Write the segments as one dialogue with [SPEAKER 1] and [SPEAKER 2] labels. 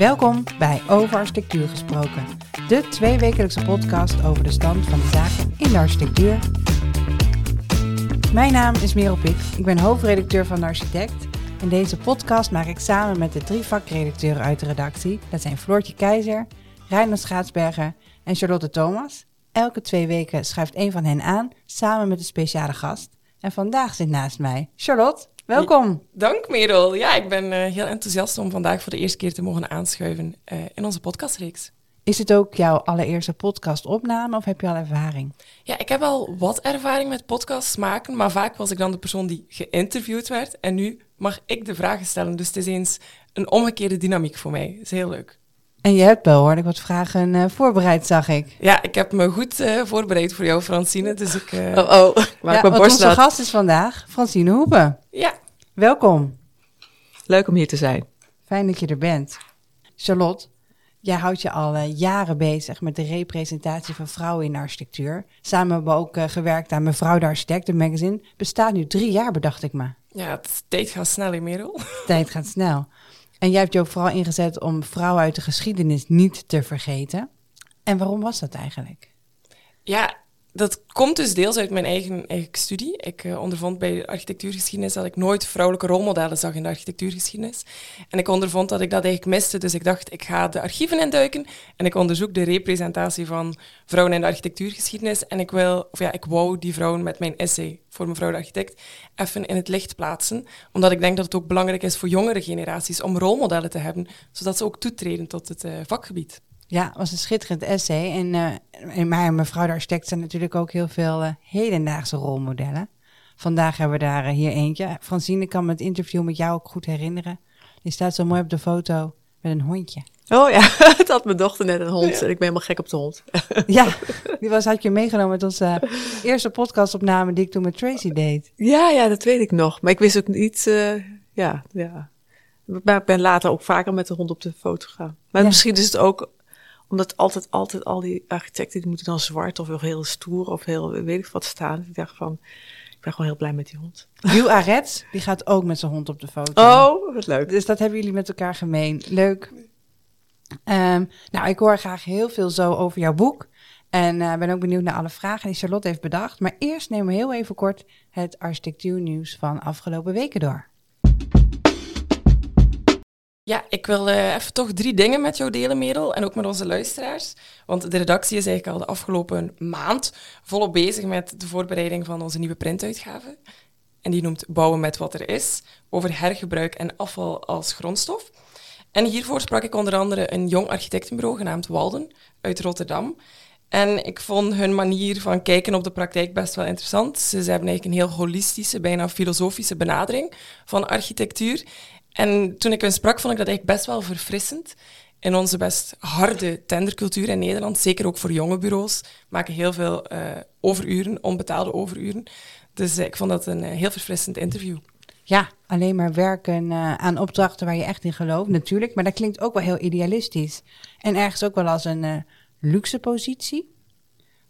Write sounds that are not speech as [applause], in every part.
[SPEAKER 1] Welkom bij Over Architectuur Gesproken, de tweewekelijkse podcast over de stand van de zaken in de architectuur. Mijn naam is Merel Pik, ik ben hoofdredacteur van de Architect. In deze podcast maak ik samen met de drie vakredacteuren uit de redactie, dat zijn Floortje Keizer, Reiner Schaatsberger en Charlotte Thomas. Elke twee weken schuift een van hen aan, samen met een speciale gast. En vandaag zit naast mij Charlotte. Welkom.
[SPEAKER 2] Dank Merel. Ja, ik ben uh, heel enthousiast om vandaag voor de eerste keer te mogen aanschuiven uh, in onze podcastreeks.
[SPEAKER 1] Is het ook jouw allereerste podcastopname of heb je al ervaring?
[SPEAKER 2] Ja, ik heb al wat ervaring met podcasts maken, maar vaak was ik dan de persoon die geïnterviewd werd. En nu mag ik de vragen stellen. Dus het is eens een omgekeerde dynamiek voor mij. Dat is heel leuk.
[SPEAKER 1] En je hebt wel hoor, ik wat vragen uh, voorbereid, zag ik.
[SPEAKER 2] Ja, ik heb me goed uh, voorbereid voor jou, Francine. Dus ik. Uh...
[SPEAKER 1] Oh, oh, maak ja, mijn borst Onze gast is vandaag Francine Hoepen.
[SPEAKER 2] Ja.
[SPEAKER 1] Welkom.
[SPEAKER 3] Leuk om hier te zijn.
[SPEAKER 1] Fijn dat je er bent. Charlotte, jij houdt je al jaren bezig met de representatie van vrouwen in de architectuur. Samen hebben we ook gewerkt aan Mevrouw de Architect, de magazine. Bestaat nu drie jaar, bedacht ik me.
[SPEAKER 2] Ja, het tijd gaat snel, inmiddels.
[SPEAKER 1] Tijd gaat snel. En jij hebt je ook vooral ingezet om vrouwen uit de geschiedenis niet te vergeten. En waarom was dat eigenlijk?
[SPEAKER 2] Ja, dat komt dus deels uit mijn eigen, studie. Ik uh, ondervond bij de architectuurgeschiedenis dat ik nooit vrouwelijke rolmodellen zag in de architectuurgeschiedenis. En ik ondervond dat ik dat eigenlijk miste, dus ik dacht, ik ga de archieven induiken en ik onderzoek de representatie van vrouwen in de architectuurgeschiedenis. En ik wil, of ja, ik wou die vrouwen met mijn essay voor mevrouw de architect even in het licht plaatsen, omdat ik denk dat het ook belangrijk is voor jongere generaties om rolmodellen te hebben, zodat ze ook toetreden tot het uh, vakgebied.
[SPEAKER 1] Ja, was een schitterend essay. En, uh, en maar mevrouw de architect zijn natuurlijk ook heel veel uh, hedendaagse rolmodellen. Vandaag hebben we daar uh, hier eentje. Francine kan me het interview met jou ook goed herinneren. Die staat zo mooi op de foto met een hondje.
[SPEAKER 3] Oh ja, [laughs] het had mijn dochter net een hond ja. en ik ben helemaal gek op de hond. [laughs]
[SPEAKER 1] ja, die was, had je meegenomen met onze eerste podcastopname die ik toen met Tracy deed.
[SPEAKER 3] Ja, ja, dat weet ik nog. Maar ik wist ook niet, ja, ja. Maar ik ben later ook vaker met de hond op de foto gegaan. Maar ja. misschien is het ook omdat altijd, altijd al die architecten, die moeten dan zwart of heel stoer of heel weet ik wat staan. Ik dacht van, ik ben gewoon heel blij met die hond.
[SPEAKER 1] Jules Arets, die gaat ook met zijn hond op de foto.
[SPEAKER 3] Oh, wat leuk.
[SPEAKER 1] Dus dat hebben jullie met elkaar gemeen. Leuk. Um, nou, ik hoor graag heel veel zo over jouw boek. En uh, ben ook benieuwd naar alle vragen die Charlotte heeft bedacht. Maar eerst nemen we heel even kort het architectuurnieuws van afgelopen weken door.
[SPEAKER 2] Ja, ik wil uh, even toch drie dingen met jou delen, Merel, en ook met onze luisteraars. Want de redactie is eigenlijk al de afgelopen maand volop bezig met de voorbereiding van onze nieuwe printuitgave. En die noemt Bouwen met wat er is, over hergebruik en afval als grondstof. En hiervoor sprak ik onder andere een jong architectenbureau genaamd Walden uit Rotterdam. En ik vond hun manier van kijken op de praktijk best wel interessant. Ze hebben eigenlijk een heel holistische, bijna filosofische benadering van architectuur. En toen ik hun sprak, vond ik dat eigenlijk best wel verfrissend. In onze best harde tendercultuur in Nederland, zeker ook voor jonge bureaus, maken heel veel uh, overuren, onbetaalde overuren. Dus uh, ik vond dat een uh, heel verfrissend interview.
[SPEAKER 1] Ja, alleen maar werken aan opdrachten waar je echt in gelooft, natuurlijk. Maar dat klinkt ook wel heel idealistisch. En ergens ook wel als een luxe positie.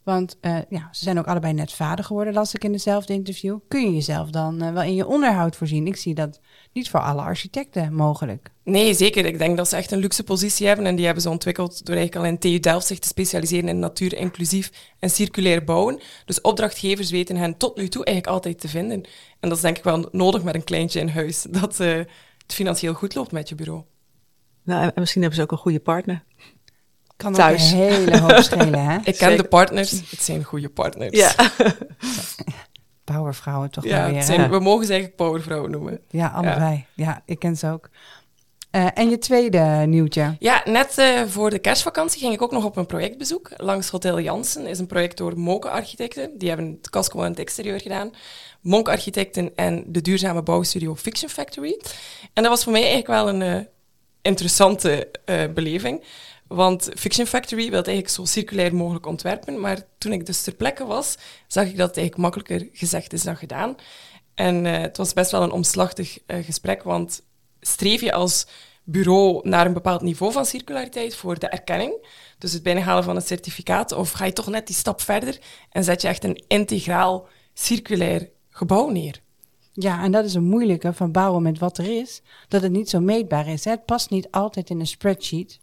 [SPEAKER 1] Want ja, ze zijn ook allebei net vader geworden, las ik in dezelfde interview. Kun je jezelf dan wel in je onderhoud voorzien? Ik zie dat niet voor alle architecten mogelijk.
[SPEAKER 2] Nee, zeker. Ik denk dat ze echt een luxe positie hebben en die hebben ze ontwikkeld door eigenlijk al in TU Delft zich te specialiseren in natuur, inclusief en circulair bouwen. Dus opdrachtgevers weten hen tot nu toe eigenlijk altijd te vinden. En dat is denk ik wel nodig met een kleintje in huis, [laughs] dat uh, het financieel goed loopt met je bureau.
[SPEAKER 3] Nou, en misschien hebben ze ook een goede partner.
[SPEAKER 1] Kan Thuis. ook een hele hoop [laughs] schelen, hè?
[SPEAKER 2] Ik ken Zeker. de partners, het zijn goede partners.
[SPEAKER 3] Ja. [laughs]
[SPEAKER 1] powervrouwen toch
[SPEAKER 2] ja,
[SPEAKER 1] weer.
[SPEAKER 2] Zijn, we mogen ze eigenlijk powervrouwen noemen.
[SPEAKER 1] Ja, allebei. Ja, ja ik ken ze ook. Uh, en je tweede nieuwtje?
[SPEAKER 2] Ja, net uh, voor de kerstvakantie ging ik ook nog op een projectbezoek. Langs Hotel Jansen is een project door Monke Architecten. Die hebben het casco en het exterieur gedaan. Monke Architecten en de duurzame bouwstudio Fiction Factory. En dat was voor mij eigenlijk wel een uh, interessante beleving. Want Fiction Factory wil eigenlijk zo circulair mogelijk ontwerpen. Maar toen ik dus ter plekke was, zag ik dat het eigenlijk makkelijker gezegd is dan gedaan. En uh, het was best wel een omslachtig uh, gesprek, want streef je als bureau naar een bepaald niveau van circulariteit voor de erkenning, dus het binnenhalen van een certificaat, of ga je toch net die stap verder en zet je echt een integraal circulair gebouw neer?
[SPEAKER 1] Ja, en dat is een moeilijke van bouwen met wat er is, dat het niet zo meetbaar is. Het past niet altijd in een spreadsheet.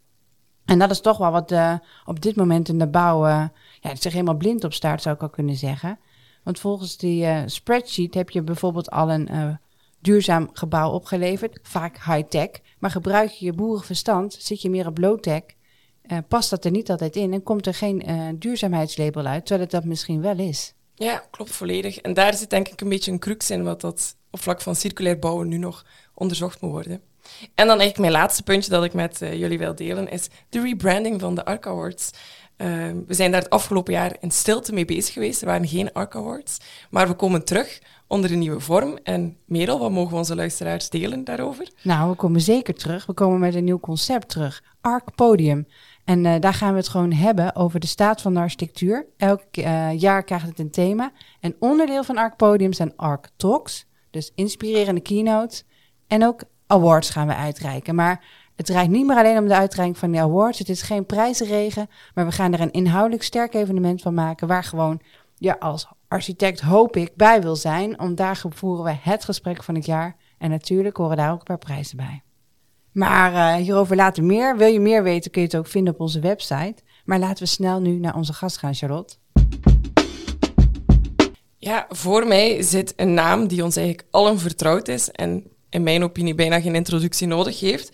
[SPEAKER 1] En dat is toch wel wat uh, op dit moment in de bouw uh, ja, zich helemaal blind op staat, zou ik al kunnen zeggen. Want volgens die uh, spreadsheet heb je bijvoorbeeld al een duurzaam gebouw opgeleverd, vaak high-tech. Maar gebruik je je boerenverstand, zit je meer op low-tech, past dat er niet altijd in en komt er geen duurzaamheidslabel uit, terwijl het dat misschien wel is.
[SPEAKER 2] Ja, klopt volledig. En daar zit denk ik een beetje een crux in, wat dat op vlak van circulair bouwen nu nog onderzocht moet worden. En dan eigenlijk mijn laatste puntje dat ik met uh, jullie wil delen, is de rebranding van de ARC Awards. Uh, we zijn daar het afgelopen jaar in stilte mee bezig geweest. Er waren geen ARC Awards. Maar we komen terug onder een nieuwe vorm. En Merel, wat mogen we onze luisteraars delen daarover?
[SPEAKER 1] Nou, we komen zeker terug. We komen met een nieuw concept terug. ARC Podium. En uh, daar gaan we het gewoon hebben over de staat van de architectuur. Elk uh, jaar krijgt het een thema. En onderdeel van ARC Podium zijn ARC Talks. Dus inspirerende keynotes. En ook awards gaan we uitreiken. Maar het draait niet meer alleen om de uitreiking van die awards. Het is geen prijzenregen. Maar we gaan er een inhoudelijk sterk evenement van maken. Waar gewoon ja, als architect hoop ik bij wil zijn. Want daar voeren we het gesprek van het jaar. En natuurlijk horen daar ook een paar prijzen bij. Maar uh, hierover later meer. Wil je meer weten, kun je het ook vinden op onze website. Maar laten we snel nu naar onze gast gaan, Charlotte.
[SPEAKER 2] Ja, voor mij zit een naam die ons eigenlijk allen vertrouwd is en in mijn opinie bijna geen introductie nodig heeft,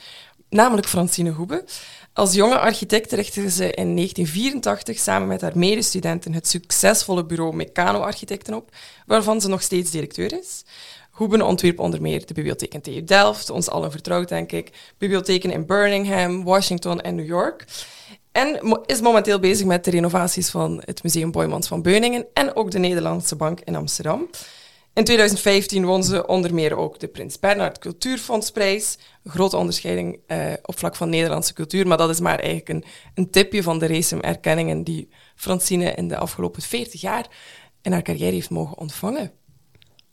[SPEAKER 2] namelijk Francine Hoebe. Als jonge architect richtte ze in 1984 samen met haar medestudenten het succesvolle bureau Meccano Architecten op, waarvan ze nog steeds directeur is. Hoeben ontwierp onder meer de bibliotheek in TU Delft, ons allen vertrouwd denk ik, bibliotheken in Birmingham, Washington en New York. En is momenteel bezig met de renovaties van het Museum Boymans van Beuningen en ook de Nederlandse Bank in Amsterdam. In 2015 won ze onder meer ook de Prins Bernhard Cultuurfondsprijs. Een grote onderscheiding uh, op vlak van Nederlandse cultuur, maar dat is maar eigenlijk een, een tipje van de race erkenningen die Francine in de afgelopen 40 jaar in haar carrière heeft mogen ontvangen.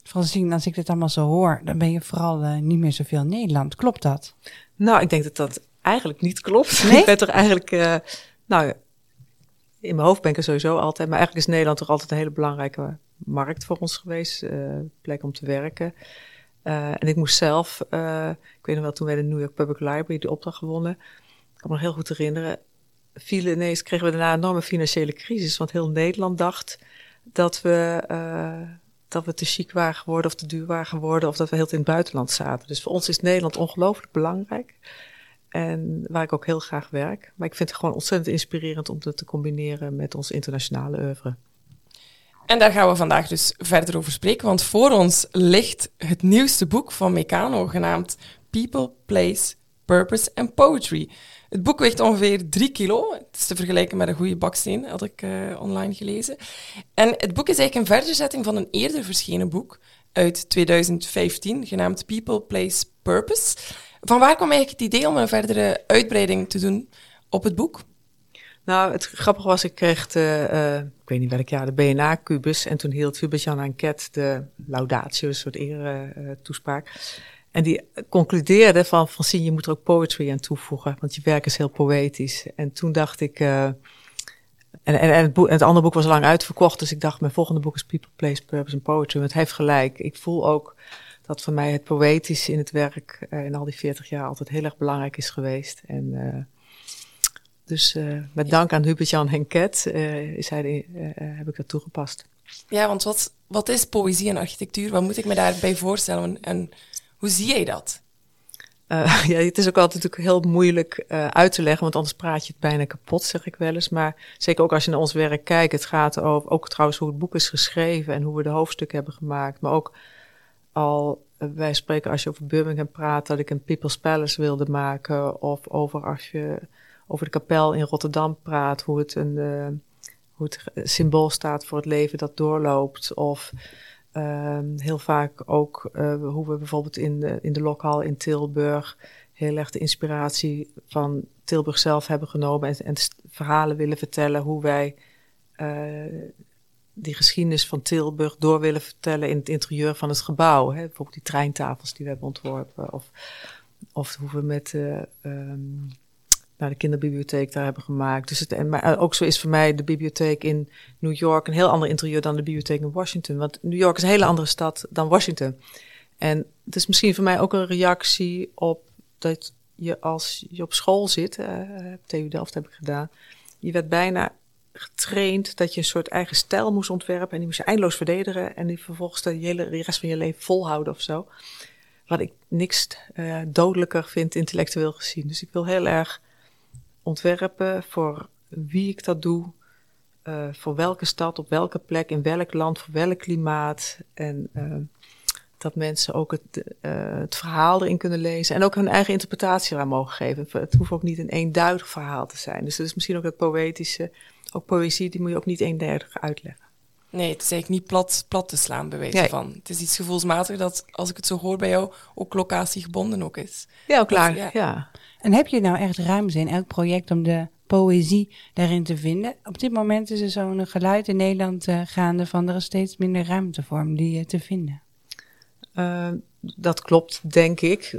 [SPEAKER 1] Francine, als ik dit allemaal zo hoor, dan ben je vooral uh, niet meer zoveel in Nederland. Klopt dat?
[SPEAKER 3] Nou, ik denk dat dat eigenlijk niet klopt. Nee? ik ben toch eigenlijk, uh, nou, in mijn hoofd ben ik er sowieso altijd, maar eigenlijk is Nederland toch altijd een hele belangrijke markt voor ons geweest, uh, plek om te werken. Uh, en ik moest zelf, uh, ik weet nog wel, toen wij de New York Public Library de opdracht gewonnen, ik kan me nog heel goed herinneren, vielen ineens, kregen we daarna een enorme financiële crisis, want heel Nederland dacht dat we, dat we te chic waren geworden of te duur waren geworden of dat we heel in het buitenland zaten. Dus voor ons is Nederland ongelooflijk belangrijk. En waar ik ook heel graag werk. Maar ik vind het gewoon ontzettend inspirerend om het te combineren met ons internationale oeuvre.
[SPEAKER 2] En daar gaan we vandaag dus verder over spreken, want voor ons ligt het nieuwste boek van Meccano, genaamd People, Place, Purpose and Poetry. Het boek weegt ongeveer 3 kilo. Het is te vergelijken met een goede baksteen, had ik uh, online gelezen. En het boek is eigenlijk een verderzetting van een eerder verschenen boek uit 2015, genaamd People, Place, Purpose. Van waar kwam eigenlijk het idee om een verdere uitbreiding te doen op het boek?
[SPEAKER 3] Nou, het grappige was, ik kreeg de, uh, ik weet niet welk jaar, de BNA-kubus. En toen hield Hubert-Jan Anket de laudatio, een soort ere-toespraak. Uh, en die concludeerde van, Francine, je moet er ook poetry aan toevoegen, want je werk is heel poëtisch. En toen dacht ik, uh, en, en, het, andere boek was lang uitverkocht, dus ik dacht, mijn volgende boek is People, Place, Purpose and Poetry. Want het heeft gelijk. Ik voel ook dat voor mij het poëtische in het werk uh, in al die 40 jaar altijd heel erg belangrijk is geweest. En dus uh, met dank aan Hubert-Jan Henket is hij, heb ik dat toegepast.
[SPEAKER 2] Ja, want wat, wat is poëzie en architectuur? Wat moet ik me daarbij voorstellen en hoe zie jij dat?
[SPEAKER 3] Uh, [laughs] ja, het is ook altijd natuurlijk heel moeilijk uh, uit te leggen, want anders praat je het bijna kapot, zeg ik wel eens. Maar zeker ook als je naar ons werk kijkt, het gaat over, ook trouwens hoe het boek is geschreven en hoe we de hoofdstukken hebben gemaakt. Maar ook al, uh, wij spreken als je over Birmingham praat, dat ik een People's Palace wilde maken. Of over als je over de kapel in Rotterdam praat, hoe het een hoe het symbool staat voor het leven dat doorloopt. Of uh, heel vaak ook uh, hoe we bijvoorbeeld in de, in de lokhal in Tilburg heel erg de inspiratie van Tilburg zelf hebben genomen en, en verhalen willen vertellen hoe wij uh, die geschiedenis van Tilburg door willen vertellen in het interieur van het gebouw. Hè? Bijvoorbeeld die treintafels die we hebben ontworpen of, of hoe we met um, naar de kinderbibliotheek daar hebben gemaakt. Dus het, en, maar ook zo is voor mij de bibliotheek in New York een heel ander interieur dan de bibliotheek in Washington. Want New York is een hele andere stad dan Washington. En het is misschien voor mij ook een reactie op dat je als je op school zit, uh, TU Delft heb ik gedaan, je werd bijna getraind dat je een soort eigen stijl moest ontwerpen en die moest je eindeloos verdedigen en die vervolgens de, hele, de rest van je leven volhouden of zo. Wat ik niks dodelijker vind intellectueel gezien. Dus ik wil heel erg ontwerpen voor wie ik dat doe, uh, voor welke stad, op welke plek, in welk land, voor welk klimaat. En uh, dat mensen ook het, uh, het verhaal erin kunnen lezen en ook hun eigen interpretatie eraan mogen geven. Het hoeft ook niet een eenduidig verhaal te zijn. Dus dat is misschien ook het poëtische. Ook poëzie, die moet je ook niet eenduidig uitleggen.
[SPEAKER 2] Nee, het is eigenlijk niet plat, plat te slaan, bij wijze nee. van. Het is iets gevoelsmatig dat, als ik het zo hoor bij jou, ook locatiegebonden ook is.
[SPEAKER 3] Ja, ook klaar, ja. ja.
[SPEAKER 1] En heb je nou echt ruimte in elk project om de poëzie daarin te vinden? Op dit moment is er zo'n geluid in Nederland uh, gaande van er is steeds minder ruimte voor om die uh, te vinden.
[SPEAKER 3] Uh, dat klopt, denk ik.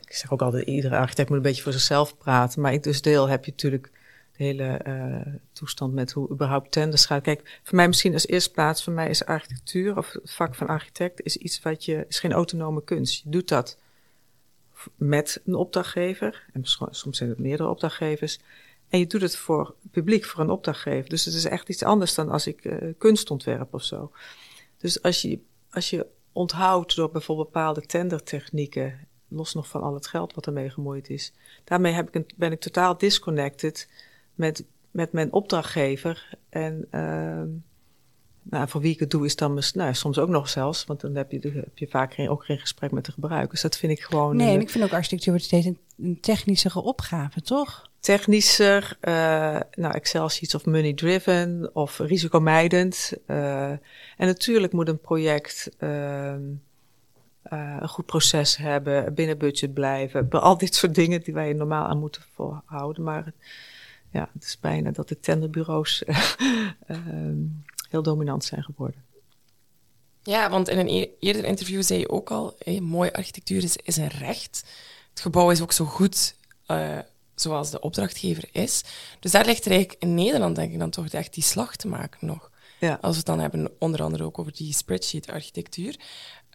[SPEAKER 3] Ik zeg ook altijd, iedere architect moet een beetje voor zichzelf praten. Maar in dus deel heb je natuurlijk de hele toestand met hoe überhaupt tenders gaat. Kijk, voor mij misschien als eerste plaats, voor mij is architectuur of het vak van architect is iets wat je, is geen autonome kunst. Je doet dat met een opdrachtgever, en soms zijn het meerdere opdrachtgevers. En je doet het voor publiek, voor een opdrachtgever. Dus het is echt iets anders dan als ik uh, kunst ontwerp of zo. Dus als je, als je onthoudt door bijvoorbeeld bepaalde tendertechnieken, los nog van al het geld wat ermee gemoeid is, daarmee heb ik een, ben ik totaal disconnected met, met mijn opdrachtgever. En uh, nou, voor wie ik het doe is dan nou, soms ook nog zelfs, want dan heb je, heb je vaak geen, ook geen gesprek met de gebruikers. Dat vind ik gewoon.
[SPEAKER 1] Nee, en ik vind ook architectuur wordt steeds een, een technischere opgave, toch?
[SPEAKER 3] Technischer, uh, nou, Excel sheets of money driven of risicomijdend. Uh, en natuurlijk moet een project uh, een goed proces hebben, binnen budget blijven. Al dit soort dingen die wij normaal aan moeten volhouden. Maar ja, het is bijna dat de tenderbureaus [laughs] heel dominant zijn geworden.
[SPEAKER 2] Ja, want in een e-, eerder interview zei je ook al, mooie architectuur is, is een recht. Het gebouw is ook zo goed uh, zoals de opdrachtgever is. Dus daar ligt er eigenlijk in Nederland, denk ik, dan toch echt die slag te maken nog. Ja. Als we het dan hebben, onder andere ook over die spreadsheet-architectuur.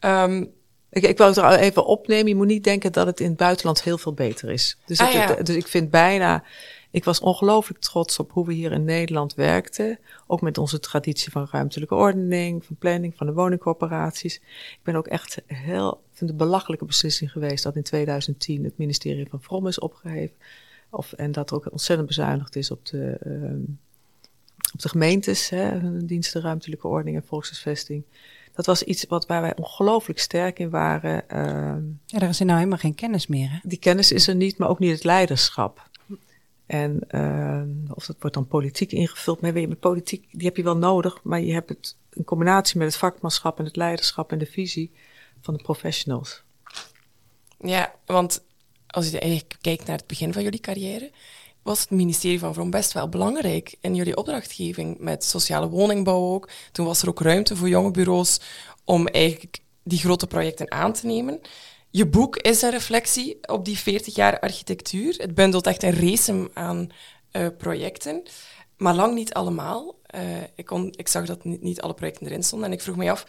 [SPEAKER 2] Um,
[SPEAKER 3] ik, ik wou het er even opnemen. Je moet niet denken dat het in het buitenland heel veel beter is. Dus, ah, ja. dus ik vind bijna ik was ongelooflijk trots op hoe we hier in Nederland werkten. Ook met onze traditie van ruimtelijke ordening, van planning, van de woningcorporaties. Ik ben ook echt heel, vind het belachelijke beslissing geweest dat in 2010 het ministerie van Vrom is opgeheven. Of, en dat er ook ontzettend bezuinigd is op de, uh, op de gemeentes, hè, diensten ruimtelijke ordening en volkshuisvesting. Dat was iets wat, waar wij ongelooflijk sterk in waren. Uh,
[SPEAKER 1] ja, daar is er nou helemaal geen kennis meer. Hè?
[SPEAKER 3] Die kennis is er niet, maar ook niet het leiderschap. En uh, of dat wordt dan politiek ingevuld. Maar weet je, politiek, die heb je wel nodig. Maar je hebt het in combinatie met het vakmanschap en het leiderschap en de visie van de professionals.
[SPEAKER 2] Ja, want als je kijkt naar het begin van jullie carrière, was het ministerie van Vrom best wel belangrijk in jullie opdrachtgeving met sociale woningbouw ook. Toen was er ook ruimte voor jonge bureaus om eigenlijk die grote projecten aan te nemen. Je boek is een reflectie op die 40 jaar architectuur. Het bundelt echt een race aan uh, projecten, maar lang niet allemaal. Uh, ik, kon, ik zag dat niet, niet alle projecten erin stonden en ik vroeg me af,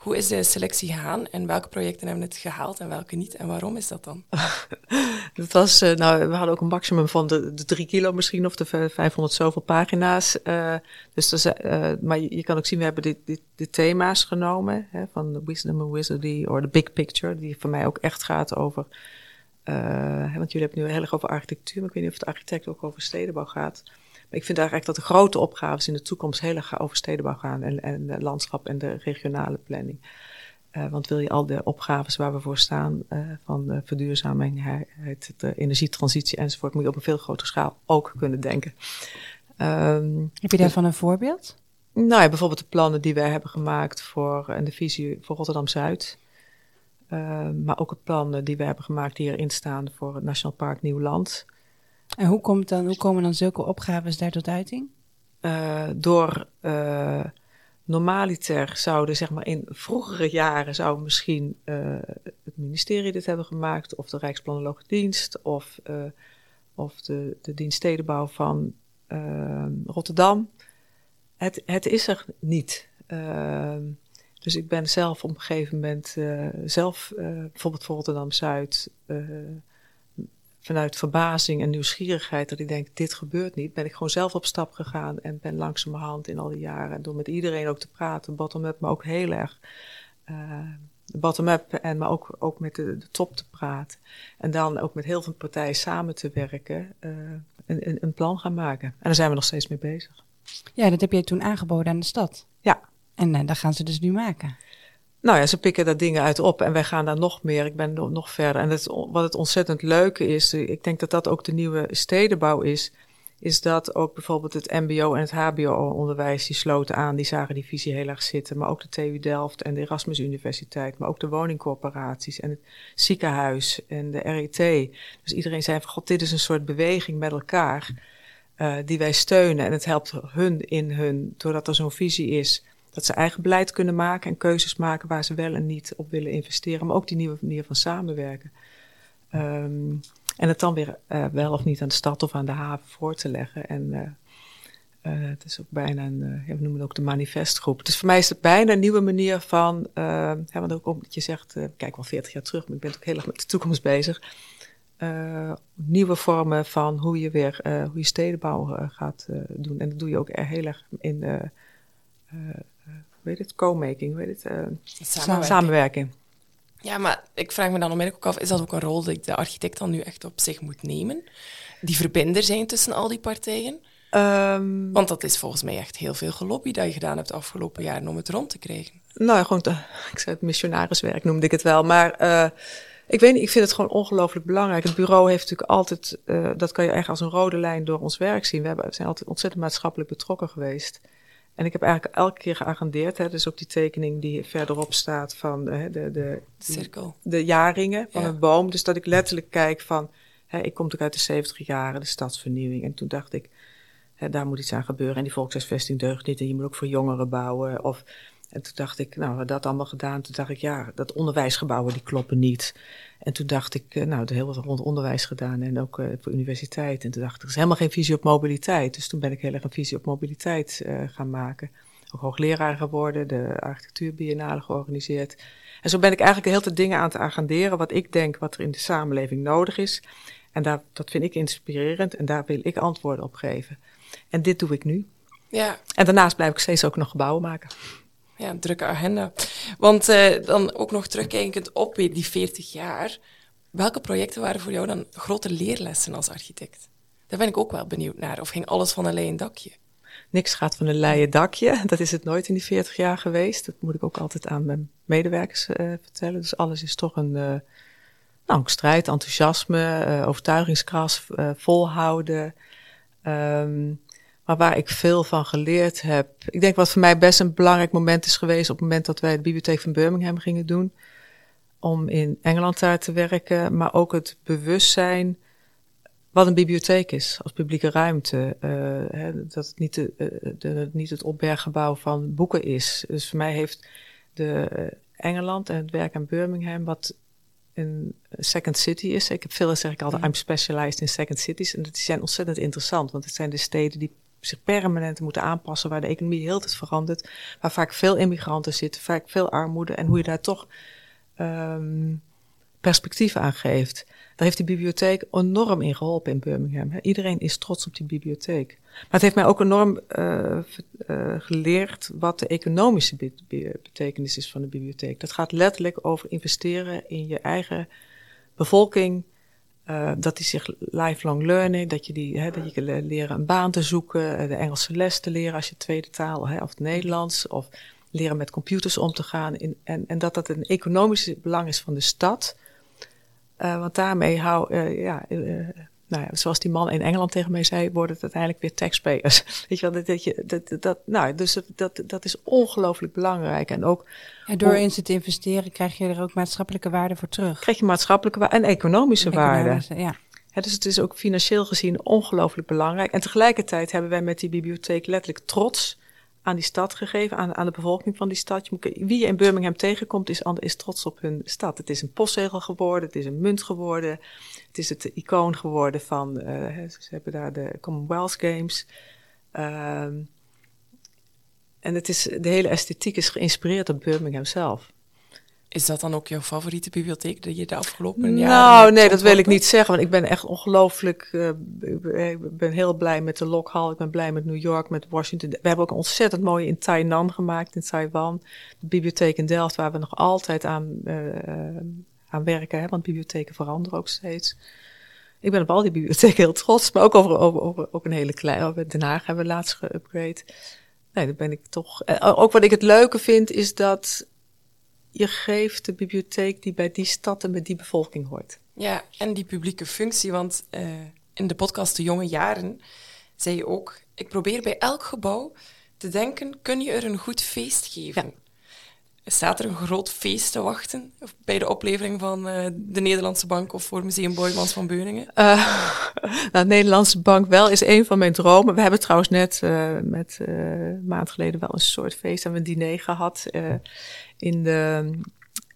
[SPEAKER 2] hoe is de selectie gegaan en welke projecten hebben het gehaald en welke niet? En waarom is dat dan? [laughs]
[SPEAKER 3] dat was, uh, nou, we hadden ook een maximum van de, de drie kilo misschien of de 500 zoveel pagina's. Uh, dus uh, maar je, kan ook zien, we hebben dit, dit, thema's genomen hè, van the Wisdom and Wizardry of the Big Picture, die voor mij ook echt gaat over. want jullie hebben nu heel erg over architectuur, maar ik weet niet of het architect ook over stedenbouw gaat. Ik vind eigenlijk dat de grote opgaves in de toekomst heel erg over stedenbouw gaan en, en de landschap en de regionale planning. Uh, want wil je al de opgaves waar we voor staan, uh, van de verduurzaming, de energietransitie enzovoort, moet je op een veel grotere schaal ook kunnen denken.
[SPEAKER 1] Um, Heb je daarvan een voorbeeld?
[SPEAKER 3] Nou ja, bijvoorbeeld de plannen die wij hebben gemaakt voor en de visie voor Rotterdam-Zuid. Uh, maar ook de plannen die we hebben gemaakt die erin staan voor het Nationaal Park Nieuwland.
[SPEAKER 1] En hoe, komt dan, hoe komen dan zulke opgaves daar tot uiting?
[SPEAKER 3] Uh, door uh, normaliter zouden, zeg maar in vroegere jaren, zou misschien uh, het ministerie dit hebben gemaakt, of de Rijksplanologische Dienst, of, of de, de dienst stedenbouw van Rotterdam. Het, het is er niet. Dus ik ben zelf op een gegeven moment zelf, bijvoorbeeld voor Rotterdam-Zuid, uh, vanuit verbazing en nieuwsgierigheid, dat ik denk, dit gebeurt niet, ben ik gewoon zelf op stap gegaan en ben langzamerhand in al die jaren, door met iedereen ook te praten, bottom-up, maar ook heel erg bottom-up, en maar ook, ook met de, de, top te praten. En dan ook met heel veel partijen samen te werken, een, een, een plan gaan maken. En daar zijn we nog steeds mee bezig.
[SPEAKER 1] Ja, dat heb jij toen aangeboden aan de stad.
[SPEAKER 3] Ja.
[SPEAKER 1] En uh, dat gaan ze dus nu maken.
[SPEAKER 3] Nou ja, ze pikken daar dingen uit op en wij gaan daar nog meer. Ik ben nog verder. En wat het ontzettend leuke is, ik denk dat dat ook de nieuwe stedenbouw is, is dat ook bijvoorbeeld het MBO en het HBO-onderwijs die sloten aan, die zagen die visie heel erg zitten. Maar ook de TU Delft en de Erasmus Universiteit, maar ook de woningcorporaties en het ziekenhuis en de RET. Dus iedereen zei van god, dit is een soort beweging met elkaar. Uh, die wij steunen. En het helpt hun in hun, doordat er zo'n visie is, dat ze eigen beleid kunnen maken en keuzes maken waar ze wel en niet op willen investeren. Maar ook die nieuwe manier van samenwerken. Um, en het dan weer uh, wel of niet aan de stad of aan de haven voor te leggen. En uh, uh, het is ook bijna een, we noemen het ook de manifestgroep. Dus voor mij is het bijna een nieuwe manier van, ja, want ook omdat je zegt, kijk wel 40 jaar terug, maar ik ben ook heel erg met de toekomst bezig. Nieuwe vormen van hoe je weer hoe je stedenbouw gaat doen. En dat doe je ook heel erg in weet het, co-making, weet het, samenwerking. samenwerking.
[SPEAKER 2] Ja, maar ik vraag me dan onmiddellijk ook af, is dat ook een rol die de architect dan nu echt op zich moet nemen? Die verbinder zijn tussen al die partijen? Um, Want dat is volgens mij echt heel veel gelobby dat je gedaan hebt de afgelopen jaren om het rond te krijgen.
[SPEAKER 3] Nou, gewoon, te, [laughs] ik zei het missionariswerk noemde ik het wel, maar ik weet niet, ik vind het gewoon ongelooflijk belangrijk. Het bureau heeft natuurlijk altijd, uh, dat kan je echt als een rode lijn door ons werk zien. We, hebben, we zijn altijd ontzettend maatschappelijk betrokken geweest. En ik heb eigenlijk elke keer geagendeerd, hè, dus ook die tekening die verderop staat van uh, de, de, de,
[SPEAKER 2] Cirkel.
[SPEAKER 3] de jaringen van ja. een boom. Dus dat ik letterlijk kijk van, hè, ik kom natuurlijk uit de 70 jaren, de stadsvernieuwing. En toen dacht ik, hè, daar moet iets aan gebeuren. En die volkshuisvesting deugt niet en je moet ook voor jongeren bouwen. Of en toen dacht ik, nou, we dat allemaal gedaan. Toen dacht ik, ja, dat onderwijsgebouwen die kloppen niet. En toen dacht ik, nou, er heel wat rond onderwijs gedaan en ook uh, voor universiteit. En toen dacht ik, er is helemaal geen visie op mobiliteit. Dus toen ben ik heel erg een visie op mobiliteit uh, gaan maken. Ook hoogleraar geworden, de architectuurbiennale georganiseerd. En zo ben ik eigenlijk heel veel dingen aan het agenderen wat ik denk wat er in de samenleving nodig is. En daar, dat vind ik inspirerend en daar wil ik antwoorden op geven. En dit doe ik nu.
[SPEAKER 2] Ja.
[SPEAKER 3] En daarnaast blijf ik steeds ook nog gebouwen maken
[SPEAKER 2] ja, drukke agenda. Want uh, dan ook nog terugkijkend op die 40 jaar. Welke projecten waren voor jou dan grote leerlessen als architect? Daar ben ik ook wel benieuwd naar. Of ging alles van een leien dakje?
[SPEAKER 3] Niks gaat van een leien dakje. Dat is het nooit in die 40 jaar geweest. Dat moet ik ook altijd aan mijn medewerkers uh, vertellen. Dus alles is toch een, uh, nou, strijd, enthousiasme, overtuigingskracht, volhouden. Um, maar waar ik veel van geleerd heb. Ik denk wat voor mij best een belangrijk moment is geweest op het moment dat wij de bibliotheek van Birmingham gingen doen. Om in Engeland daar te werken, maar ook het bewustzijn wat een bibliotheek is als publieke ruimte. Uh, hè, dat het niet, de, uh, de, niet het opberggebouw van boeken is. Dus voor mij heeft de uh, Engeland en het werk aan Birmingham, wat een second city is. Ik heb veel, zeg ik altijd, I'm specialized in second cities. En die zijn ontzettend interessant, want het zijn de steden die zich permanent moeten aanpassen, waar de economie heel tijd verandert, waar vaak veel immigranten zitten, vaak veel armoede en hoe je daar toch um, perspectief aan geeft. Daar heeft die bibliotheek enorm in geholpen in Birmingham. Iedereen is trots op die bibliotheek. Maar het heeft mij ook enorm uh, geleerd wat de economische be be betekenis is van de bibliotheek. Dat gaat letterlijk over investeren in je eigen bevolking, uh, dat die zich lifelong learning, dat je, die, hè, dat je leren een baan te zoeken, eh, de Engelse les te leren als je tweede taal, hè, of het Nederlands, of leren met computers om te gaan. In, en, en dat dat een economisch belang is van de stad. Uh, want daarmee hou, uh, ja, nou ja, zoals die man in Engeland tegen mij zei, worden het uiteindelijk weer taxpayers. [laughs] Weet je wel, dat, dat, je, dat, dat, nou, dus dat, dat, dat is ongelooflijk belangrijk. En ook.
[SPEAKER 1] En door in ze te investeren krijg je er ook maatschappelijke waarde voor terug.
[SPEAKER 3] Krijg je maatschappelijke waarde en economische,
[SPEAKER 1] economische
[SPEAKER 3] waarde.
[SPEAKER 1] Ja.
[SPEAKER 3] Ja, dus het is ook financieel gezien ongelooflijk belangrijk. En tegelijkertijd hebben wij met die bibliotheek letterlijk trots aan die stad gegeven, aan, aan de bevolking van die stad. Wie je in Birmingham tegenkomt, is, is trots op hun stad. Het is een postzegel geworden, het is een munt geworden, het is het icoon geworden van, uh, ze hebben daar de Commonwealth Games. Uh, en het is, de hele esthetiek is geïnspireerd op Birmingham zelf.
[SPEAKER 2] Is dat dan ook jouw favoriete bibliotheek die je de afgelopen jaren
[SPEAKER 3] Nou, nee, dat wil ik niet zeggen. Want ik ben echt ongelooflijk. eh, ik ben- heel blij met de Lock Hall. Ik ben blij met New York, met Washington. We hebben ook een ontzettend mooie in Tainan gemaakt, in Taiwan. De bibliotheek in Delft, waar we nog altijd aan, eh, aan werken. Hè, want bibliotheken veranderen ook steeds. Ik ben op al die bibliotheken heel trots. Maar ook over, over, over ook een hele kleine. Den Haag hebben we laatst geüpgrade. Nee, daar ben ik toch. eh, ook wat ik het leuke vind, is dat je geeft de bibliotheek die bij die stad en bij die bevolking hoort.
[SPEAKER 2] Ja, en die publieke functie, want eh, in de podcast De Jonge Jaren zei je ook, ik probeer bij elk gebouw te denken, kun je er een goed feest geven? Staat er een groot feest te wachten bij de oplevering van eh, de Nederlandse Bank of voor Museum Boijmans van Beuningen?
[SPEAKER 3] Eh, [laughs] nou, Nederlandse Bank wel is een van mijn dromen. We hebben trouwens net met een maand geleden wel een soort feest en een diner gehad eh, in, de,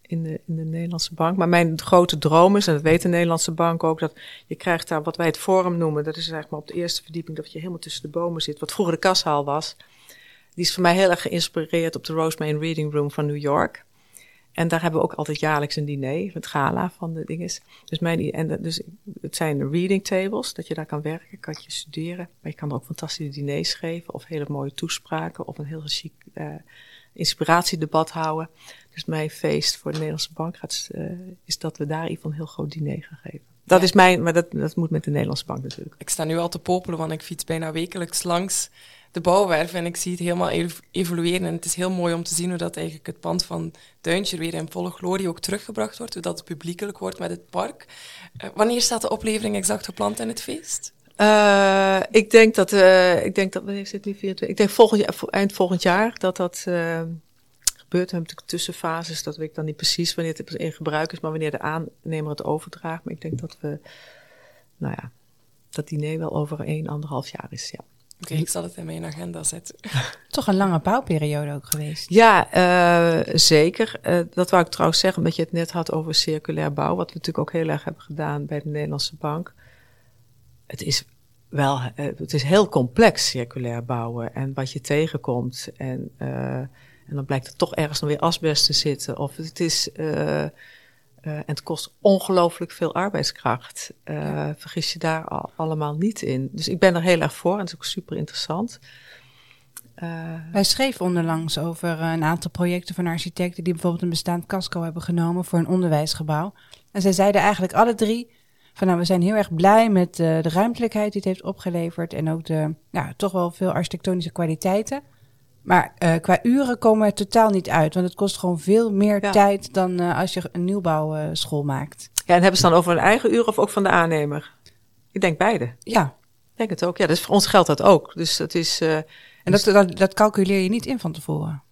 [SPEAKER 3] in, de, in de Nederlandse Bank. Maar mijn grote droom is, en dat weet de Nederlandse Bank ook, dat je krijgt daar wat wij het forum noemen. Dat is eigenlijk maar op de eerste verdieping dat je helemaal tussen de bomen zit. Wat vroeger de kassaal was. Die is voor mij heel erg geïnspireerd op de Rosemary Reading Room van New York. En daar hebben we ook altijd jaarlijks een diner, het gala van de dinges. Dus, mijn, en, dus het zijn reading tables, dat je daar kan werken, kan je studeren. Maar je kan er ook fantastische diners geven, of hele mooie toespraken, of een heel chic eh, inspiratiedebat houden. Dus mijn feest voor de Nederlandse Bank gaat, eh, is dat we daar een heel groot diner gaan geven. Dat
[SPEAKER 2] Ja.
[SPEAKER 3] is mijn, maar dat, dat moet met de Nederlandse Bank natuurlijk.
[SPEAKER 2] Ik sta nu al te popelen, want ik fiets bijna wekelijks langs de bouwwerf en ik zie het helemaal ev- evolueren. En het is heel mooi om te zien hoe dat eigenlijk het pand van Duintje weer in volle glorie ook teruggebracht wordt, hoe dat het publiekelijk wordt met het park. Eh, wanneer staat de oplevering exact gepland in het feest?
[SPEAKER 3] Eh, ik denk dat, eh, ik denk dat, wanneer is het nu 24? Ik denk volgend jaar, eind volgend jaar dat dat eh, gebeurt. We hebben natuurlijk tussenfases, dat weet ik dan niet precies wanneer het in gebruik is, maar wanneer de aannemer het overdraagt. Maar ik denk dat we, nou ja, dat diner wel over één, anderhalf jaar is, ja.
[SPEAKER 2] Oké, ik zal het in mijn agenda zetten. [laughs]
[SPEAKER 1] Toch een lange bouwperiode ook geweest.
[SPEAKER 3] Ja, eh, zeker. Eh, dat wou ik trouwens zeggen, omdat je het net had over circulair bouw, wat we natuurlijk ook heel erg hebben gedaan bij de Nederlandse Bank. Het is wel, eh, het is heel complex circulair bouwen en wat je tegenkomt. En, eh, en dan blijkt er toch ergens nog weer asbest te zitten. Of het is, eh, en het kost ongelooflijk veel arbeidskracht. Vergis je daar al, allemaal niet in. Dus ik ben er heel erg voor en het is ook super interessant.
[SPEAKER 1] Wij schreven onderlangs over een aantal projecten van architecten die bijvoorbeeld een bestaand casco hebben genomen voor een onderwijsgebouw. En zij zeiden eigenlijk alle drie van nou, we zijn heel erg blij met eh, de ruimtelijkheid die het heeft opgeleverd en ook de, nou, toch wel veel architectonische kwaliteiten. Maar eh, qua uren komen we er totaal niet uit, want het kost gewoon veel meer
[SPEAKER 3] Ja.
[SPEAKER 1] tijd dan eh, als je een nieuwbouwschool maakt.
[SPEAKER 3] Ja, en hebben ze dan over hun eigen uren of ook van de aannemer? Ik denk beide.
[SPEAKER 1] Ja,
[SPEAKER 3] Ik denk het ook. Ja, dus voor ons geldt dat ook. Dus dat is
[SPEAKER 1] en dat, dat, dat calculeer je niet in van tevoren.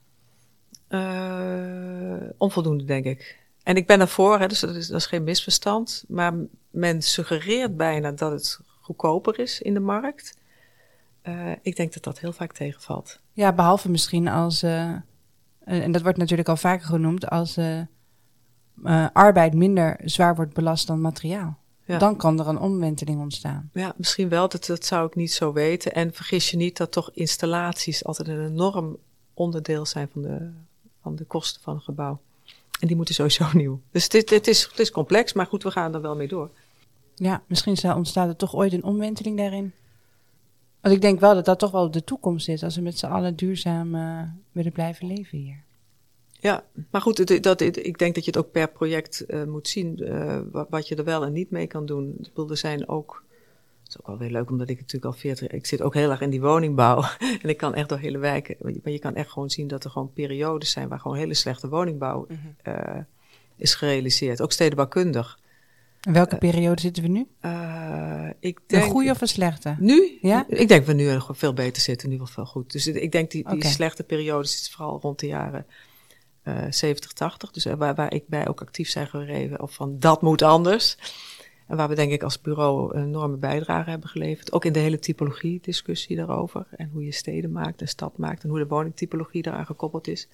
[SPEAKER 3] onvoldoende, denk ik. En ik ben ervoor, hè, dus dat is, dat is geen misverstand. Maar men suggereert bijna dat het goedkoper is in de markt. Eh, ik denk dat dat heel vaak tegenvalt.
[SPEAKER 1] Ja, behalve misschien als, eh, eh, en dat wordt natuurlijk al vaker genoemd, als arbeid minder zwaar wordt belast dan materiaal.
[SPEAKER 3] Ja.
[SPEAKER 1] Dan kan er een omwenteling ontstaan.
[SPEAKER 3] Ja, misschien wel. Dat, dat zou ik niet zo weten. En vergis je niet dat toch installaties altijd een enorm onderdeel zijn van de, van de kosten van een gebouw. En die moeten sowieso [laughs] nieuw. Dus dit, dit is, het is complex, maar goed, we gaan er wel mee door.
[SPEAKER 1] Ja, misschien zal- ontstaat er toch ooit een omwenteling daarin. Want ik denk wel dat dat toch wel de toekomst is, als we met z'n allen duurzaam eh, willen blijven leven hier.
[SPEAKER 3] Ja, maar goed, dat, ik denk dat je het ook per project eh, moet zien, eh, wa- wat je er wel en niet mee kan doen. Ik bedoel, er zijn ook, is ook wel weer leuk, omdat ik natuurlijk al 40, ik zit ook heel erg in die woningbouw. [laughs] en ik kan echt door hele wijken, maar je kan echt gewoon zien dat er gewoon periodes zijn waar gewoon hele slechte woningbouw eh, is gerealiseerd. Ook stedenbouwkundig.
[SPEAKER 1] In welke periode zitten we nu?
[SPEAKER 3] Eh, ik
[SPEAKER 1] Een
[SPEAKER 3] denk,
[SPEAKER 1] goede of een slechte?
[SPEAKER 3] Nu?
[SPEAKER 1] Ja?
[SPEAKER 3] Ik denk dat we nu veel beter zitten, nu wel veel goed. Dus ik denk die, die slechte periode zit vooral rond de jaren eh 70, 80. Dus eh, waar, waar ik bij ook actief zijn gereven of van dat moet anders. Waar we denk ik als bureau een enorme bijdrage hebben geleverd. Ook in de hele typologie discussie daarover. En hoe je steden maakt en stad maakt. En hoe de woningtypologie daaraan gekoppeld is.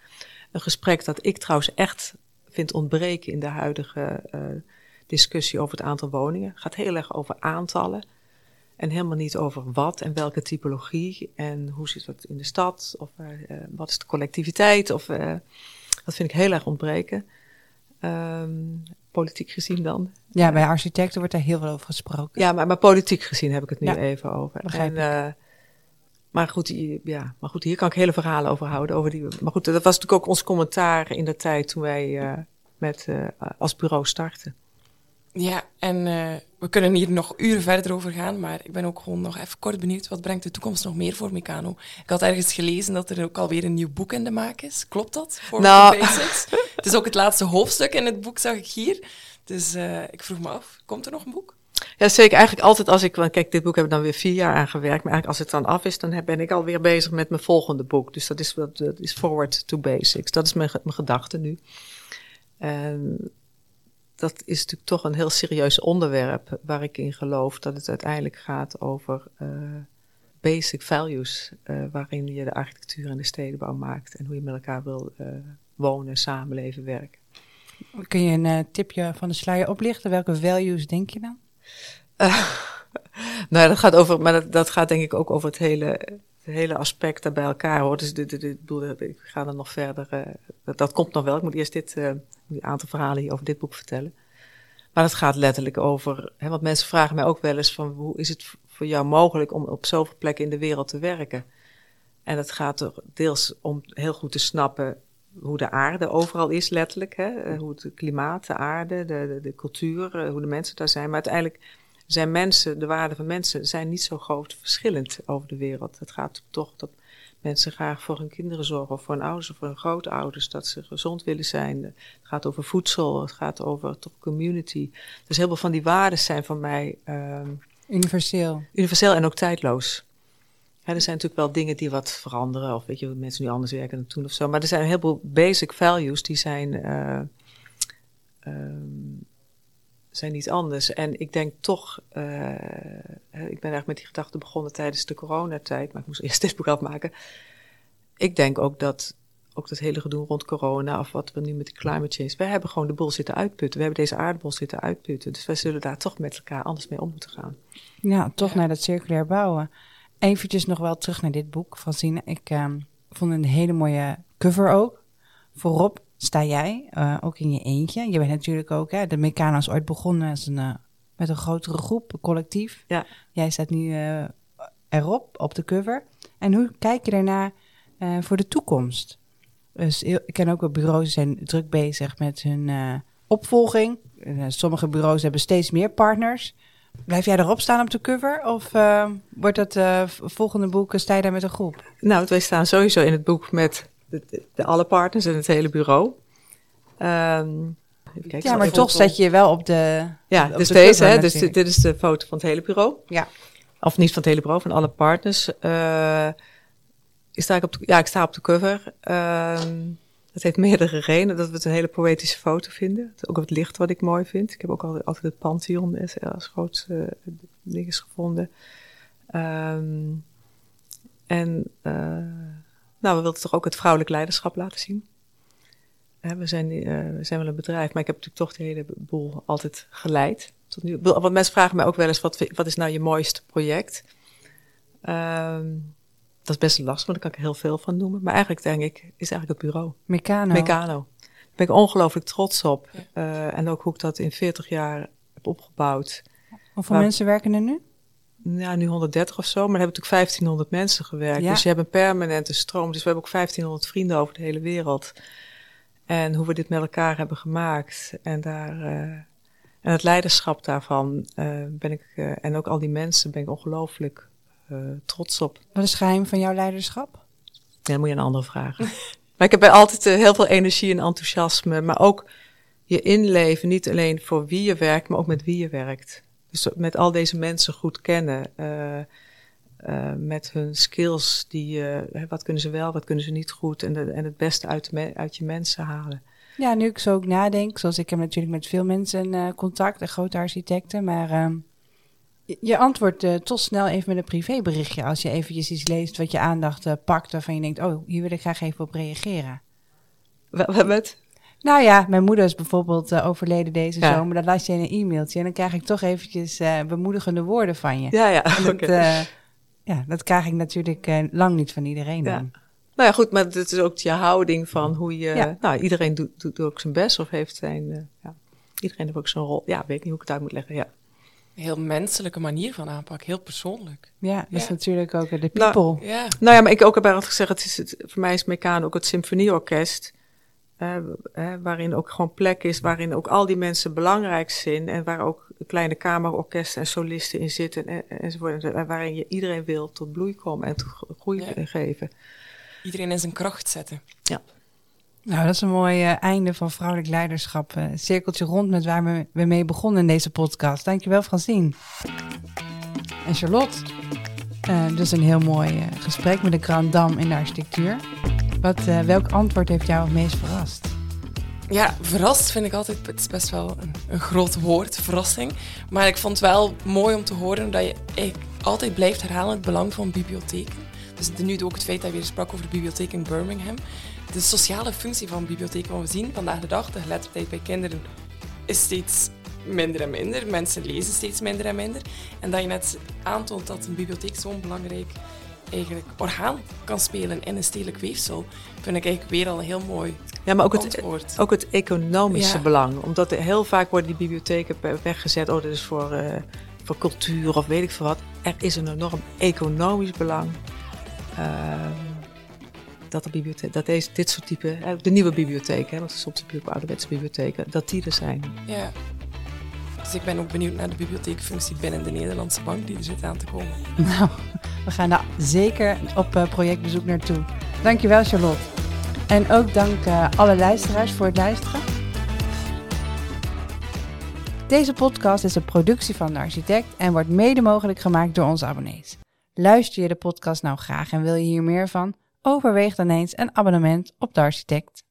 [SPEAKER 3] Een gesprek dat ik trouwens echt vind ontbreken in de huidige eh, discussie over het aantal woningen. gaat heel erg over aantallen. En helemaal niet over wat en welke typologie en hoe zit dat in de stad of uh, wat is de collectiviteit. Of, dat vind ik heel erg ontbreken. Um, politiek gezien dan.
[SPEAKER 1] Ja, bij architecten wordt daar heel veel over gesproken.
[SPEAKER 3] Ja, maar, maar politiek gezien heb ik het nu
[SPEAKER 1] Ja,
[SPEAKER 3] even over. En, uh, maar goed, hier- ja, maar goed, hier kan ik hele verhalen over houden. Over die, maar goed, dat was natuurlijk ook ons commentaar in de tijd toen wij uh, met, uh, als bureau startten.
[SPEAKER 2] Ja, en uh, we kunnen hier nog uren verder over gaan, maar ik ben ook gewoon nog even kort benieuwd, wat brengt de toekomst nog meer voor Meccano? Ik had ergens gelezen dat er ook alweer een nieuw boek in de maak is. Klopt dat? Voor
[SPEAKER 3] Nou.
[SPEAKER 2] Basics? het is ook het laatste hoofdstuk in het boek, zag ik hier. Dus uh, ik vroeg me af, komt er nog een boek?
[SPEAKER 3] Ja, zeker. Eigenlijk altijd als ik, want kijk, dit boek heb ik dan weer vier jaar aan gewerkt, maar eigenlijk als het dan af is, dan ben ik alweer bezig met mijn volgende boek. Dus dat is, dat is Forward to Basics. Dat is mijn, mijn gedachte nu. En dat is natuurlijk toch een heel serieus onderwerp waar ik in geloof dat het uiteindelijk gaat over uh, basic values, uh, waarin je de architectuur en de stedenbouw maakt en hoe je met elkaar wil uh, wonen, samenleven, werken.
[SPEAKER 1] Kun je een tipje van de sluier oplichten? Welke values denk je dan? [laughs]
[SPEAKER 3] nou, dat gaat over, maar dat, dat, gaat denk ik ook over het hele, het hele aspect daar bij elkaar hoor. Dus dit, dit, dit, ik ga dan nog verder. Dat, dat, komt nog wel. Ik moet eerst dit, een aantal verhalen hier over dit boek vertellen. Maar het gaat letterlijk over. Hè, want mensen vragen mij ook wel eens van hoe is het voor jou mogelijk om op zoveel plekken in de wereld te werken? En het gaat er deels om heel goed te snappen hoe de aarde overal is, letterlijk. Hè? Hoe het klimaat, de aarde, de, de, cultuur, hoe de mensen daar zijn. Maar uiteindelijk zijn mensen, de waarden van mensen, zijn niet zo groot verschillend over de wereld. Het gaat toch dat mensen graag voor hun kinderen zorgen, of voor hun ouders of voor hun grootouders, dat ze gezond willen zijn. Het gaat over voedsel, het gaat over toch community. Dus heel veel van die waarden zijn van mij. Um,
[SPEAKER 1] universeel.
[SPEAKER 3] Universeel en ook tijdloos. Ja, er zijn natuurlijk wel dingen die wat veranderen, of weet je, mensen nu anders werken dan toen of zo. Maar er zijn een heleboel basic values die zijn. Uh, um, zijn niet anders. En ik denk toch, uh, ik ben eigenlijk met die gedachte begonnen tijdens de coronatijd, maar ik moest eerst [laughs] dit boek afmaken. Ik denk ook dat ook dat hele gedoe rond corona of wat we nu met de climate change, wij hebben gewoon de boel zitten uitputten. We hebben deze aardbol zitten uitputten. Dus wij zullen daar toch met elkaar anders mee om moeten gaan.
[SPEAKER 1] Ja, toch ja. naar dat circulair bouwen. Eventjes nog wel terug naar dit boek van Sine. Ik um, vond een hele mooie cover ook. Voorop sta jij, uh, ook in je eentje. Je bent natuurlijk ook, hè, de Meccano's ooit begonnen als een, uh, met een grotere groep, een collectief.
[SPEAKER 3] Ja.
[SPEAKER 1] Jij staat nu uh, erop, op de cover. En hoe kijk je daarna voor de toekomst? Dus ik ken ook wel bureaus die zijn druk bezig met hun opvolging. sommige bureaus hebben steeds meer partners. Blijf jij erop staan op de cover? Of wordt het volgende boek, sta je daar met een groep?
[SPEAKER 3] Nou, wij staan sowieso in het boek met de, alle partners en het hele bureau. Um,
[SPEAKER 1] ja, maar toch zet je je wel op de.
[SPEAKER 3] Ja,
[SPEAKER 1] op
[SPEAKER 3] dus
[SPEAKER 1] de
[SPEAKER 3] deze, hè, dus dit is de foto van het hele bureau.
[SPEAKER 1] Ja.
[SPEAKER 3] Of niet van het hele bureau, van alle partners. Uh, ik, sta op de, ja, ik sta op de cover. Um, dat heeft meerdere redenen. Dat we het een hele poëtische foto vinden. Ook het licht wat ik mooi vind. Ik heb ook altijd, altijd het Pantheon als grootste uh, ding is gevonden. Um, en. Uh, nou, we wilden toch ook het vrouwelijk leiderschap laten zien. We, zijn, uh, we zijn wel een bedrijf, maar ik heb natuurlijk toch de hele boel altijd geleid. Tot nu. Want mensen vragen mij ook wel eens, wat, wat is nou je mooiste project? Um, dat is best lastig, want daar kan ik er heel veel van noemen. Maar eigenlijk denk ik, is eigenlijk het bureau.
[SPEAKER 1] Meccano.
[SPEAKER 3] Meccano. Daar ben ik ongelooflijk trots op. Ja. Uh, en ook hoe ik dat in 40 jaar heb opgebouwd.
[SPEAKER 1] Hoeveel maar, mensen werken er nu?
[SPEAKER 3] Ja, nu 130 of zo, maar er hebben natuurlijk 1500 mensen gewerkt. Ja. Dus je hebt een permanente stroom. Dus we hebben ook 1500 vrienden over de hele wereld. En hoe we dit met elkaar hebben gemaakt. En, daar, uh, en het leiderschap daarvan uh, ben ik, uh, en ook al die mensen, ben ik ongelooflijk trots op.
[SPEAKER 1] Wat is het geheim van jouw leiderschap?
[SPEAKER 3] Ja, dan moet je een andere vragen. [laughs] maar ik heb altijd heel veel energie en enthousiasme, maar ook je inleven, niet alleen voor wie je werkt, maar ook met wie je werkt. Dus met al deze mensen goed kennen, uh, uh, met hun skills, die, uh, wat kunnen ze wel, wat kunnen ze niet goed, en, de, en het beste uit, de, uit je mensen halen.
[SPEAKER 1] Ja, nu ik zo ook nadenk, zoals ik heb natuurlijk met veel mensen contact, en grote architecten, maar ehm, je, antwoordt toch snel even met een privéberichtje als je eventjes iets leest wat je aandacht pakt, waarvan je denkt, oh, hier wil ik graag even op reageren.
[SPEAKER 3] Met?
[SPEAKER 1] Nou ja, mijn moeder is bijvoorbeeld eh, overleden deze
[SPEAKER 3] Ja.
[SPEAKER 1] zomer. Dat las je in een e-mailtje. En dan krijg ik toch eventjes eh, bemoedigende woorden van je.
[SPEAKER 3] Ja, ja,
[SPEAKER 1] dat, eh, ja, dat krijg ik natuurlijk lang niet van iedereen
[SPEAKER 3] Ja.
[SPEAKER 1] dan.
[SPEAKER 3] Nou ja, goed, maar het is ook je houding van hoe je...
[SPEAKER 1] Ja.
[SPEAKER 3] Nou, iedereen doet, doet, doet ook zijn best of heeft zijn... eh, ja, iedereen heeft ook zijn rol. Ja, weet niet hoe ik het uit moet leggen, ja.
[SPEAKER 2] Een heel menselijke manier van aanpak, heel persoonlijk.
[SPEAKER 1] Ja, dat is natuurlijk ook de
[SPEAKER 3] Nou,
[SPEAKER 1] people.
[SPEAKER 2] Ja,
[SPEAKER 3] Nou ja, maar ik ook heb altijd gezegd, het is het, voor mij is Mekaan ook het symfonieorkest. Eh, eh, waarin ook gewoon plek is, waarin ook al die mensen belangrijk zijn. En waar ook kleine kamerorkesten en solisten in zitten en, enzovoort. En waarin je iedereen wil tot bloei komen en tot groei
[SPEAKER 2] Ja.
[SPEAKER 3] geven.
[SPEAKER 2] iedereen in zijn kracht zetten.
[SPEAKER 1] Nou, dat is een mooi eh, einde van vrouwelijk leiderschap. Eh, cirkeltje rond met waar we, we mee begonnen in deze podcast. Dankjewel, Francine. En Charlotte. Eh, dus een heel mooi gesprek met de Grand Dame in de architectuur. Wat, eh, welk antwoord heeft jou het meest verrast?
[SPEAKER 2] Ja, verrast vind ik altijd, het is best wel een, een groot woord, verrassing. Maar ik vond het wel mooi om te horen dat je altijd blijft herhalen het belang van bibliotheken. Dus nu ook het feit dat je weer sprak over de bibliotheek in Birmingham. De sociale functie van bibliotheken, want we zien vandaag de dag, de geletterdheid bij kinderen is steeds minder en minder. Mensen lezen steeds minder en minder. En dat je net aantoont dat een bibliotheek zo'n belangrijk eigenlijk orgaan kan spelen in een stedelijk weefsel, vind ik eigenlijk weer al een heel mooi
[SPEAKER 3] Ja, maar ook het, ook het economische
[SPEAKER 2] Ja.
[SPEAKER 3] belang. Omdat er heel vaak worden die bibliotheken weggezet. Oh, dit is voor, eh, voor cultuur of weet ik veel wat. Er is een enorm economisch belang. ehm, dat, de bibliotheek, dat deze, dit soort type, eh, de nieuwe bibliotheken, want soms heb je ook ouderwetse bibliotheken, dat die er zijn.
[SPEAKER 2] Ja. Dus ik ben ook benieuwd naar de bibliotheekfunctie binnen de Nederlandse bank die er zit aan te komen.
[SPEAKER 1] Nou, we gaan daar zeker op eh, projectbezoek naartoe. Dankjewel, Charlotte. En ook dank eh, alle luisteraars voor het luisteren. Deze podcast is een productie van de architect en wordt mede mogelijk gemaakt door onze abonnees. Luister je de podcast nou graag en wil je hier meer van? Overweeg dan eens een abonnement op de architect.